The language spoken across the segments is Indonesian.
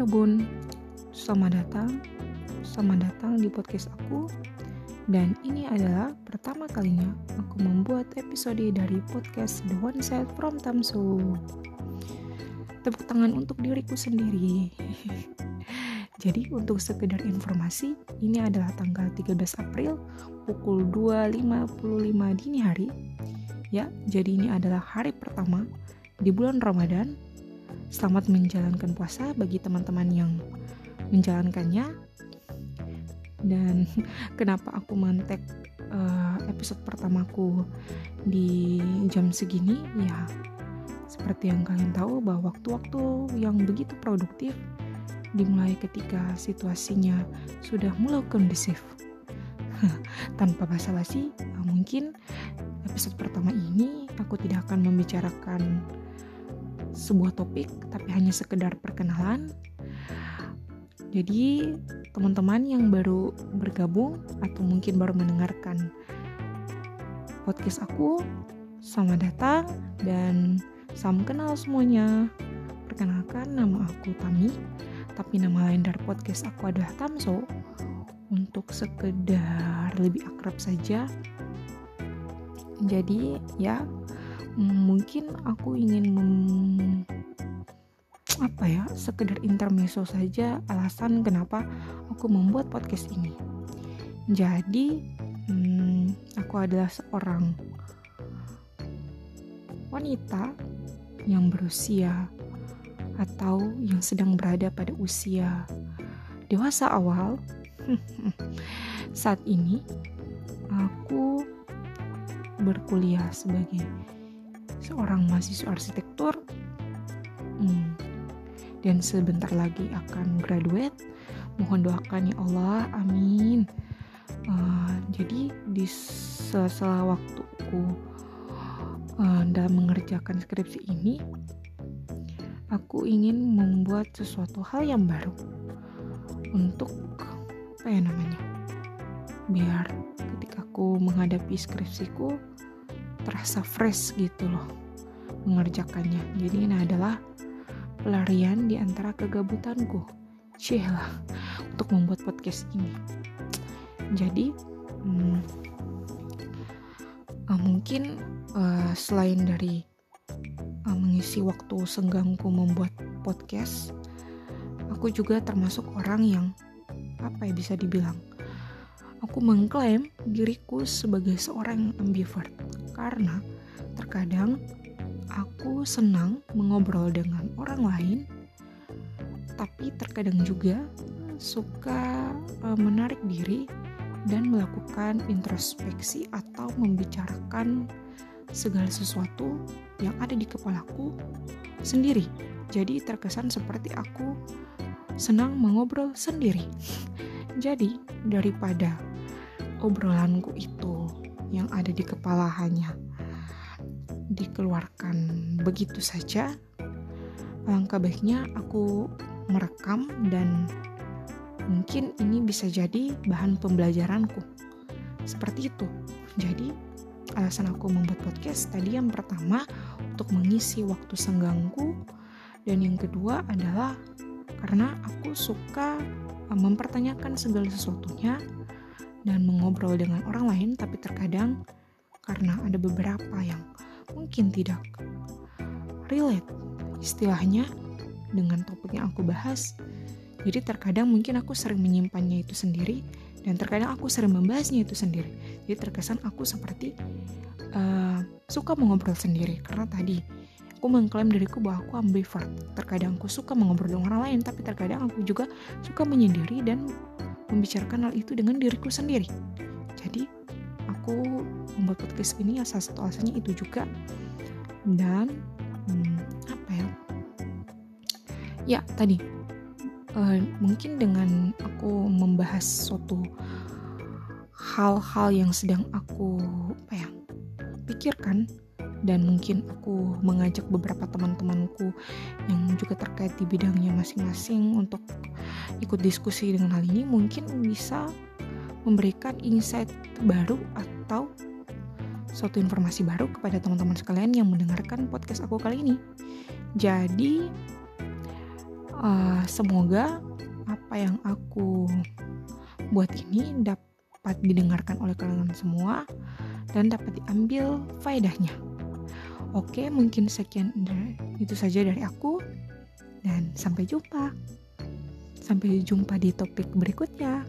Rebun, selamat datang, selamat datang di podcast aku. Dan ini adalah pertama kalinya aku membuat episode dari podcast The One Side from Tamsu. Tepuk tangan untuk diriku sendiri. Jadi untuk sekedar informasi, ini adalah tanggal 13 April pukul 2.55 dini hari. Ya, jadi ini adalah hari pertama di bulan Ramadan Selamat menjalankan puasa bagi teman-teman yang menjalankannya. Dan kenapa aku mantek uh, episode pertamaku di jam segini? Ya, seperti yang kalian tahu bahwa waktu-waktu yang begitu produktif dimulai ketika situasinya sudah mulai kondusif. Tanpa basa-basi, mungkin episode pertama ini aku tidak akan membicarakan sebuah topik tapi hanya sekedar perkenalan. Jadi teman-teman yang baru bergabung atau mungkin baru mendengarkan podcast aku, selamat datang dan salam kenal semuanya. Perkenalkan nama aku Tami, tapi nama lain dari podcast aku adalah Tamso. Untuk sekedar lebih akrab saja. Jadi ya mungkin aku ingin mem apa ya sekedar intermezzo saja alasan kenapa aku membuat podcast ini. Jadi hmm, aku adalah seorang wanita yang berusia atau yang sedang berada pada usia dewasa awal. Saat ini aku berkuliah sebagai seorang mahasiswa arsitektur hmm, dan sebentar lagi akan graduate. Mohon doakan ya Allah amin. Uh, jadi di sela-sela waktuku uh, dalam mengerjakan skripsi ini aku ingin membuat sesuatu hal yang baru untuk apa ya namanya biar ketika aku menghadapi skripsiku terasa fresh gitu loh mengerjakannya. Jadi ini adalah pelarian di antara kegabutanku. Cielah untuk membuat podcast ini. Jadi hmm, uh, mungkin uh, selain dari uh, mengisi waktu senggangku membuat podcast, aku juga termasuk orang yang apa ya bisa dibilang aku mengklaim diriku sebagai seorang ambivert karena terkadang aku senang mengobrol dengan orang lain, tapi terkadang juga suka uh, menarik diri dan melakukan introspeksi atau membicarakan segala sesuatu yang ada di kepalaku sendiri. Jadi terkesan seperti aku senang mengobrol sendiri. Jadi daripada obrolanku itu yang ada di kepala hanya dikeluarkan begitu saja, alangkah baiknya aku merekam dan mungkin ini bisa jadi bahan pembelajaranku. Seperti itu. Jadi, alasan aku membuat podcast tadi yang pertama untuk mengisi waktu senggangku dan yang kedua adalah karena aku suka uh, mempertanyakan segala sesuatunya dan mengobrol dengan orang lain tapi terkadang karena ada beberapa yang mungkin tidak relate istilahnya dengan topik yang aku bahas. Jadi terkadang mungkin aku sering menyimpannya itu sendiri dan terkadang aku sering membahasnya itu sendiri. Jadi terkesan aku seperti uh, suka mengobrol sendiri karena tadi aku mengklaim diriku bahwa aku ambivert. Terkadang aku suka mengobrol dengan orang lain, tapi terkadang aku juga suka menyendiri dan membicarakan hal itu dengan diriku sendiri. Jadi aku membuat podcast ini ya salah satu alasannya itu juga dan hmm, apa ya ya tadi uh, mungkin dengan aku membahas suatu hal-hal yang sedang aku apa ya pikirkan dan mungkin aku mengajak beberapa teman-temanku yang juga terkait di bidangnya masing-masing untuk ikut diskusi dengan hal ini mungkin bisa memberikan insight baru atau suatu informasi baru kepada teman-teman sekalian yang mendengarkan podcast aku kali ini. Jadi, Uh, semoga apa yang aku buat ini dapat didengarkan oleh kalian semua dan dapat diambil faedahnya. Oke, mungkin sekian itu saja dari aku dan sampai jumpa. Sampai jumpa di topik berikutnya.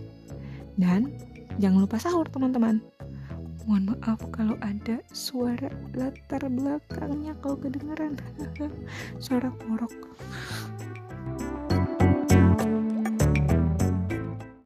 Dan jangan lupa sahur teman-teman. Mohon maaf kalau ada suara latar belakangnya kalau kedengeran. suara korok.